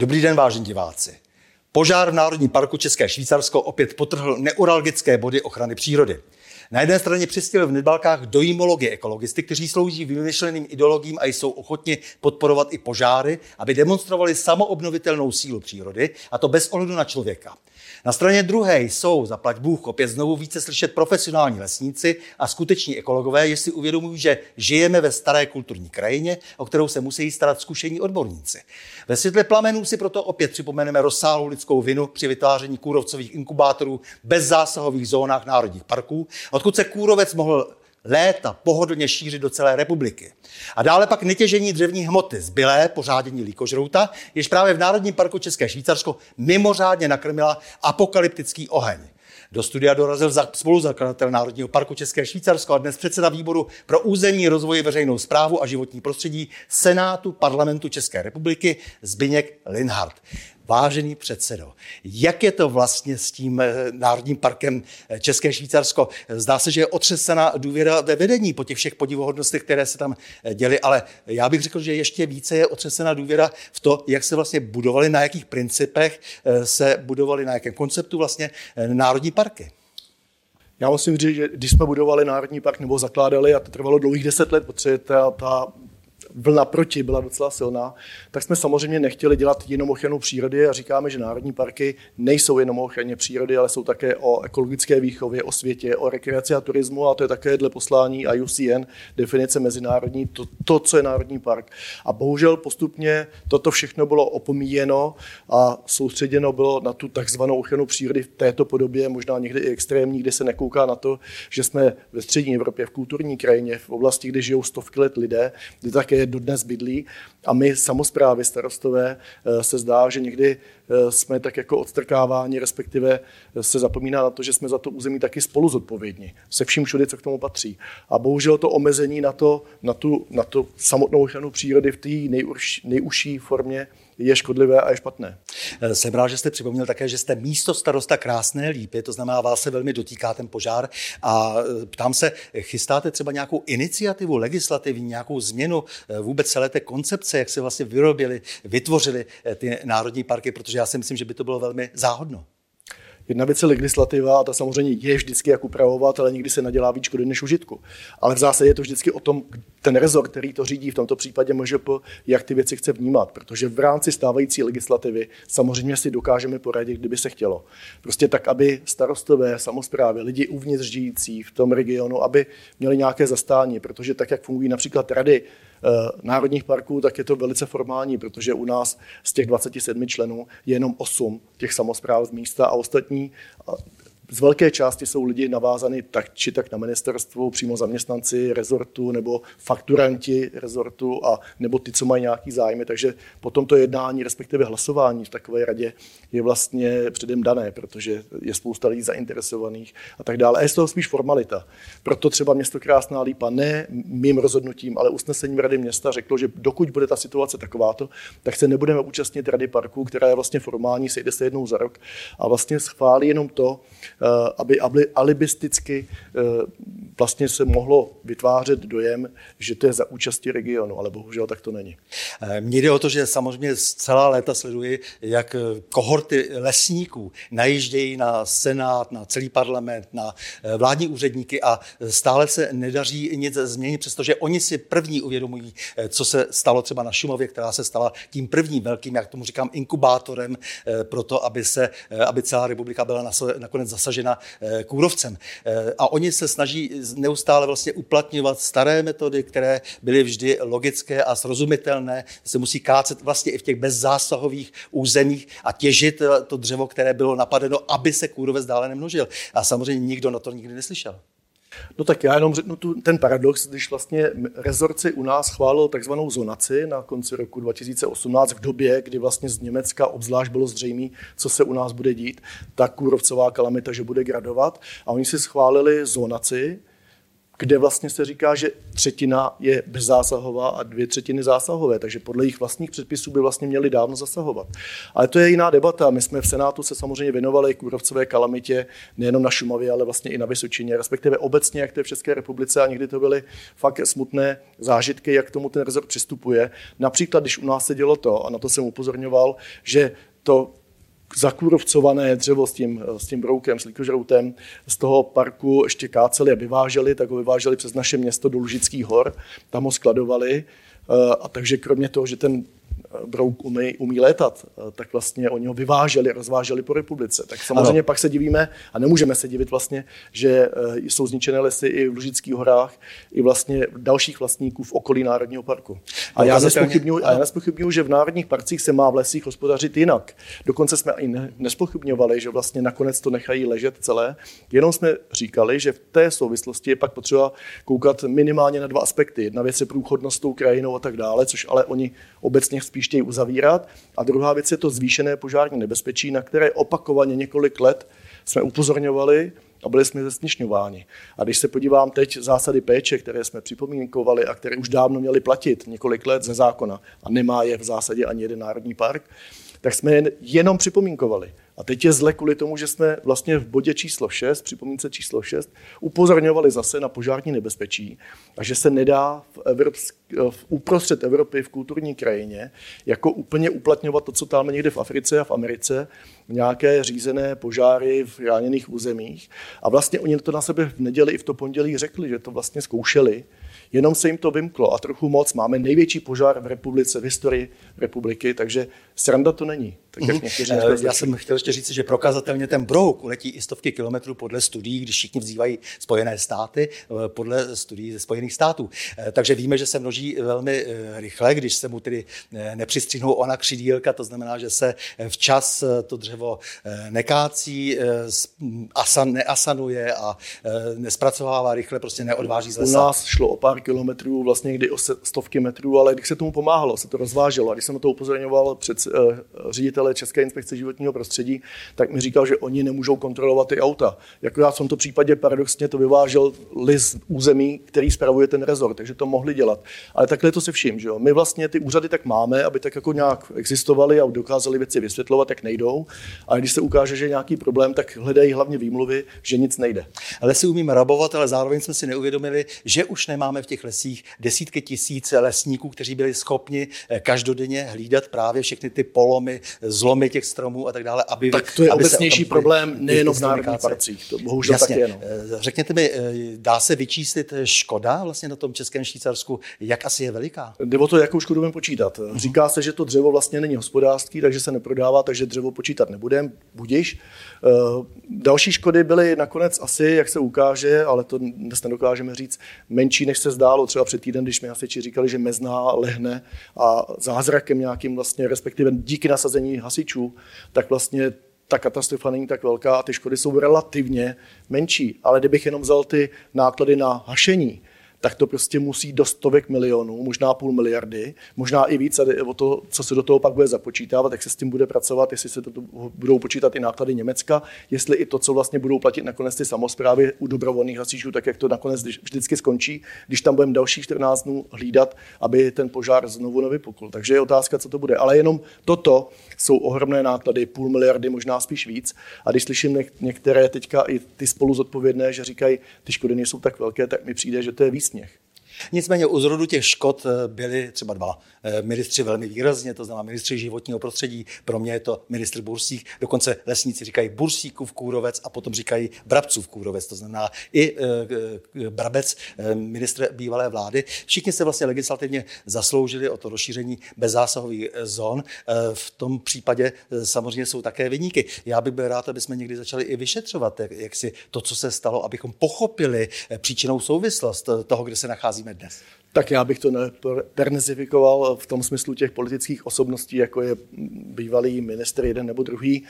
Dobrý den, vážení diváci. Požár v Národním parku České Švýcarsko opět potrhl neuralgické body ochrany přírody. Na jedné straně přistěli v nedbalkách dojimology ekologisty, kteří slouží vymyšleným ideologím a jsou ochotni podporovat i požáry, aby demonstrovali samoobnovitelnou sílu přírody, a to bez ohledu na člověka. Na straně druhé jsou, zaplať Bůh, opět znovu více slyšet profesionální lesníci a skuteční ekologové, jestli uvědomují, že žijeme ve staré kulturní krajině, o kterou se musí starat zkušení odborníci. Ve světle plamenů si proto opět připomeneme rozsáhlou lidskou vinu při vytváření kůrovcových inkubátorů bez zásahových zónách národních parků, odkud se kůrovec mohl léta pohodlně šířit do celé republiky. A dále pak netěžení dřevní hmoty, zbylé pořádění líkožrouta, jež právě v Národním parku České Švýcarsko mimořádně nakrmila apokalyptický oheň. Do studia dorazil za, spoluzakladatel Národního parku České Švýcarsko a dnes předseda výboru pro územní rozvoj, veřejnou zprávu a životní prostředí Senátu parlamentu České republiky Zbyněk Linhardt. Vážený předsedo, jak je to vlastně s tím eh, Národním parkem eh, České Švýcarsko? Zdá se, že je otřesena důvěra ve vedení po těch všech podivuhodnostech, které se tam eh, děly, ale já bych řekl, že ještě více je otřesena důvěra v to, jak se vlastně budovali, na jakých principech se budovali, na jakém konceptu vlastně Národní parky. Já musím říct, že když jsme budovali Národní park nebo zakládali, a to trvalo dlouhých deset let, protože ta, ta vlna proti byla docela silná, tak jsme samozřejmě nechtěli dělat jenom ochranu přírody a říkáme, že národní parky nejsou jenom o ochraně přírody, ale jsou také o ekologické výchově, o světě, o rekreaci a turismu a to je také dle poslání IUCN definice mezinárodní, to, to co je národní park. A bohužel postupně toto všechno bylo opomíjeno a soustředěno bylo na tu takzvanou ochranu přírody v této podobě, možná někdy i extrémní, kde se nekouká na to, že jsme ve střední Evropě, v kulturní krajině, v oblasti, kde žijou stovky let lidé, kde také dodnes bydlí. A my, samozprávy, starostové, eh, se zdá, že někdy eh, jsme tak jako odstrkáváni, respektive eh, se zapomíná na to, že jsme za to území taky spolu zodpovědní. Se vším všude, co k tomu patří. A bohužel to omezení na, to, na, tu, na tu samotnou ochranu přírody v té nejužší formě je škodlivé a je špatné. Eh, jsem rád, že jste připomněl také, že jste místo starosta Krásné lípy, to znamená, vás se velmi dotýká ten požár a eh, ptám se, chystáte třeba nějakou iniciativu legislativní, nějakou změnu eh, vůbec celé té koncepce, jak se vlastně vyrobili, vytvořili ty národní parky, protože já si myslím, že by to bylo velmi záhodno. Jedna věc je legislativa a ta samozřejmě je vždycky jak upravovat, ale nikdy se nadělá víc škody než užitku. Ale v zásadě je to vždycky o tom, ten rezort, který to řídí, v tomto případě MŽP, jak ty věci chce vnímat. Protože v rámci stávající legislativy samozřejmě si dokážeme poradit, kdyby se chtělo. Prostě tak, aby starostové, samozprávy, lidi uvnitř žijící v tom regionu, aby měli nějaké zastání, protože tak, jak fungují například rady národních parků, tak je to velice formální, protože u nás z těch 27 členů je jenom 8 těch samozpráv z místa a ostatní z velké části jsou lidi navázaní tak či tak na ministerstvu, přímo zaměstnanci rezortu nebo fakturanti rezortu a nebo ty, co mají nějaký zájmy. Takže potom to jednání, respektive hlasování v takové radě je vlastně předem dané, protože je spousta lidí zainteresovaných a tak dále. A je z toho spíš formalita. Proto třeba město Krásná Lípa ne mým rozhodnutím, ale usnesením rady města řeklo, že dokud bude ta situace takováto, tak se nebudeme účastnit rady parku, která je vlastně formální, sejde se jednou za rok a vlastně schválí jenom to, aby alibisticky eh, vlastně se mohlo vytvářet dojem, že to je za účasti regionu, ale bohužel tak to není. Eh, mně jde o to, že samozřejmě celá léta sleduji, jak kohorty lesníků najíždějí na Senát, na celý parlament, na vládní úředníky a stále se nedaří nic změnit, přestože oni si první uvědomují, co se stalo třeba na Šumově, která se stala tím prvním velkým, jak tomu říkám, inkubátorem pro to, aby, se, aby celá republika byla nakonec zasažena zasažena eh, kůrovcem. Eh, a oni se snaží neustále vlastně uplatňovat staré metody, které byly vždy logické a srozumitelné. Se musí kácet vlastně i v těch bezzásahových územích a těžit eh, to dřevo, které bylo napadeno, aby se kůrovec dále nemnožil. A samozřejmě nikdo na to nikdy neslyšel. No tak já jenom řeknu tu, ten paradox, když vlastně rezort si u nás schválil takzvanou zonaci na konci roku 2018 v době, kdy vlastně z Německa obzvlášť bylo zřejmé, co se u nás bude dít, ta kůrovcová kalamita, že bude gradovat. A oni si schválili zonaci, kde vlastně se říká, že třetina je bezzásahová a dvě třetiny zásahové, takže podle jejich vlastních předpisů by vlastně měli dávno zasahovat. Ale to je jiná debata. My jsme v Senátu se samozřejmě věnovali kůrovcové kalamitě nejenom na Šumavě, ale vlastně i na Vysočině, respektive obecně, jak to je v České republice a někdy to byly fakt smutné zážitky, jak tomu ten rezort přistupuje. Například, když u nás se dělo to, a na to jsem upozorňoval, že to zakůrovcované dřevo s tím, s tím broukem, s likožroutem z toho parku ještě káceli a vyváželi, tak ho vyváželi přes naše město do Lužických hor, tam ho skladovali. Eh, a takže kromě toho, že ten brouk umí, umí létat, eh, tak vlastně oni ho vyváželi, rozváželi po republice. Tak samozřejmě ano. pak se divíme a nemůžeme se divit vlastně, že eh, jsou zničené lesy i v Lužických horách, i vlastně dalších vlastníků v okolí Národního parku. A, já a já nespochybnuju, že v národních parcích se má v lesích hospodařit jinak. Dokonce jsme i nespochybňovali, že vlastně nakonec to nechají ležet celé, jenom jsme říkali, že v té souvislosti je pak potřeba koukat minimálně na dva aspekty. Jedna věc je průchodnost tou krajinou a tak dále, což ale oni obecně spíš chtějí uzavírat. A druhá věc je to zvýšené požární nebezpečí, na které opakovaně několik let jsme upozorňovali a byli jsme zesnišňováni. A když se podívám teď zásady péče, které jsme připomínkovali a které už dávno měly platit několik let ze zákona a nemá je v zásadě ani jeden národní park, tak jsme je jenom připomínkovali. A teď je zle kvůli tomu, že jsme vlastně v bodě číslo 6, připomínce číslo 6, upozorňovali zase na požární nebezpečí a že se nedá v, Evropsk, v uprostřed Evropy, v kulturní krajině, jako úplně uplatňovat to, co tam někde v Africe a v Americe, nějaké řízené požáry v chráněných územích. A vlastně oni to na sebe v neděli i v to pondělí řekli, že to vlastně zkoušeli, jenom se jim to vymklo a trochu moc. Máme největší požár v republice, v historii republiky, takže sranda to není. Tak jak mm-hmm. Já jsem chtěl ještě říct, že prokazatelně ten brouk uletí i stovky kilometrů podle studií, když všichni vzývají Spojené státy, eh, podle studií ze Spojených států. Eh, takže víme, že se množí velmi rychle, když se mu tedy nepřistřihnou ona křidílka, to znamená, že se včas to dřevo nekácí, asan, neasanuje a nespracovává rychle, prostě neodváží z lesa. U nás šlo o pár kilometrů, vlastně kdy o stovky metrů, ale když se tomu pomáhalo, se to rozváželo. A když jsem to upozorňoval před ředitel ředitele České inspekce životního prostředí, tak mi říkal, že oni nemůžou kontrolovat ty auta. Jako já v tomto případě paradoxně to vyvážel list území, který spravuje ten rezort, takže to mohli dělat. Ale takhle to se vším, že jo. My vlastně ty úřady tak máme, aby tak jako nějak existovaly a dokázali věci vysvětlovat, jak nejdou. A když se ukáže, že je nějaký problém, tak hledají hlavně výmluvy, že nic nejde. Ale si umíme rabovat, ale zároveň jsme si neuvědomili, že už nemáme v těch lesích desítky tisíc lesníků, kteří byli schopni eh, každodenně hlídat právě všechny ty polomy, zlomy těch stromů a tak dále. Aby, tak to je aby obecnější problém nejenom v národních parcích. To bohužel Jasně. taky jenom. Eh, řekněte mi, eh, dá se vyčíslit škoda vlastně na tom českém Švýcarsku? Jak asi je veliká? Jde o to, jakou škodu budeme počítat. Uh-huh. Říká se, že to dřevo vlastně není hospodářský, takže se neprodává, takže dřevo počítat nebudeme. Budiš. Další škody byly nakonec asi, jak se ukáže, ale to dnes nedokážeme říct, menší, než se zdálo. Třeba před týden, když mi hasiči říkali, že mezná lehne a zázrakem nějakým vlastně, respektive díky nasazení hasičů, tak vlastně ta katastrofa není tak velká a ty škody jsou relativně menší. Ale kdybych jenom vzal ty náklady na hašení, tak to prostě musí do stovek milionů, možná půl miliardy, možná i víc, a o to, co se do toho pak bude započítávat, jak se s tím bude pracovat, jestli se to budou počítat i náklady Německa, jestli i to, co vlastně budou platit nakonec ty samozprávy u dobrovolných hasičů, tak jak to nakonec vždycky skončí, když tam budeme další 14 dnů hlídat, aby ten požár znovu nevypukl. Takže je otázka, co to bude. Ale jenom toto jsou ohromné náklady, půl miliardy, možná spíš víc. A když slyším některé teďka i ty spolu zodpovědné, že říkají, ty škody nejsou tak velké, tak mi přijde, že to je istniech. Nicméně u zrodu těch škod eh, byli třeba dva eh, ministři velmi výrazně, to znamená ministři životního prostředí, pro mě je to ministr Bursík, dokonce lesníci říkají Bursíkův kůrovec a potom říkají Brabcův kůrovec, to znamená i eh, Brabec, ministr bývalé vlády. Všichni se vlastně legislativně zasloužili o to rozšíření bezzásahových zón. V tom případě samozřejmě jsou také vyníky. Já bych byl rád, aby jsme někdy začali i vyšetřovat, jak si to, co se stalo, abychom pochopili příčinou souvislost toho, kde se nacházíme máme dnes? Tak já bych to nepernezifikoval v tom smyslu těch politických osobností, jako je bývalý minister jeden nebo druhý.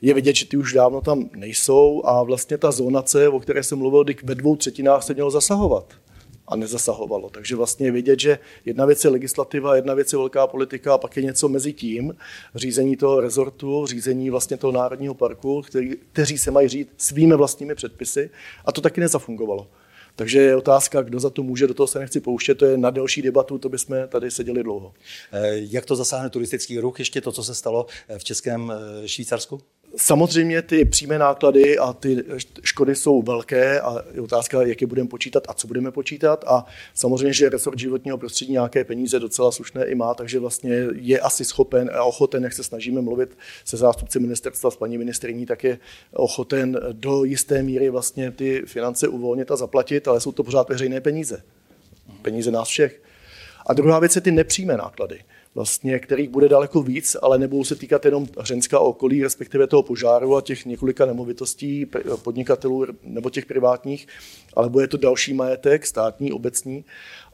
Je vidět, že ty už dávno tam nejsou a vlastně ta zónace, o které jsem mluvil, ve dvou třetinách se mělo zasahovat a nezasahovalo. Takže vlastně je vidět, že jedna věc je legislativa, jedna věc je velká politika a pak je něco mezi tím, řízení toho rezortu, řízení vlastně toho národního parku, který, kteří se mají říct svými vlastními předpisy a to taky nezafungovalo. Takže je otázka, kdo za to může, do toho se nechci pouštět, to je na delší debatu, to bychom tady seděli dlouho. Jak to zasáhne turistický ruch, ještě to, co se stalo v Českém Švýcarsku? Samozřejmě ty přímé náklady a ty škody jsou velké a je otázka, jak je budeme počítat a co budeme počítat. A samozřejmě, že resort životního prostředí nějaké peníze docela slušné i má, takže vlastně je asi schopen a ochoten, jak se snažíme mluvit se zástupci ministerstva, s paní ministriní, tak je ochoten do jisté míry vlastně ty finance uvolnit a zaplatit, ale jsou to pořád veřejné peníze. Peníze nás všech. A druhá věc je ty nepřímé náklady vlastně, kterých bude daleko víc, ale nebudou se týkat jenom Hřenska okolí, respektive toho požáru a těch několika nemovitostí podnikatelů nebo těch privátních, ale bude to další majetek, státní, obecní,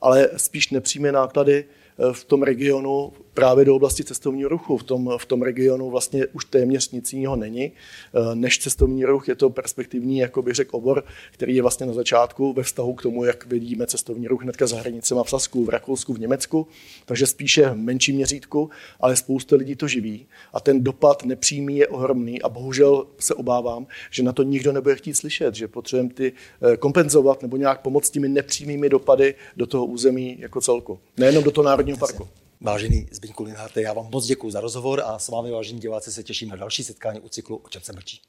ale spíš nepřímé náklady v tom regionu právě do oblasti cestovního ruchu. V tom, v tom regionu vlastně už téměř nic jiného není. Eh, než cestovní ruch je to perspektivní, jako bych řekl, obor, který je vlastně na začátku ve vztahu k tomu, jak vidíme cestovní ruch hnedka za hranicemi v Sasku, v Rakousku, v Německu. Takže spíše v menším měřítku, ale spousta lidí to živí. A ten dopad nepřímý je ohromný a bohužel se obávám, že na to nikdo nebude chtít slyšet, že potřebujeme ty eh, kompenzovat nebo nějak pomoct těmi nepřímými dopady do toho území jako celku. Nejenom do toho národního parku. Vážený Zbyňku Linharte, já vám moc děkuji za rozhovor a s vámi, vážení diváci, se těším na další setkání u cyklu O čem se mlčí.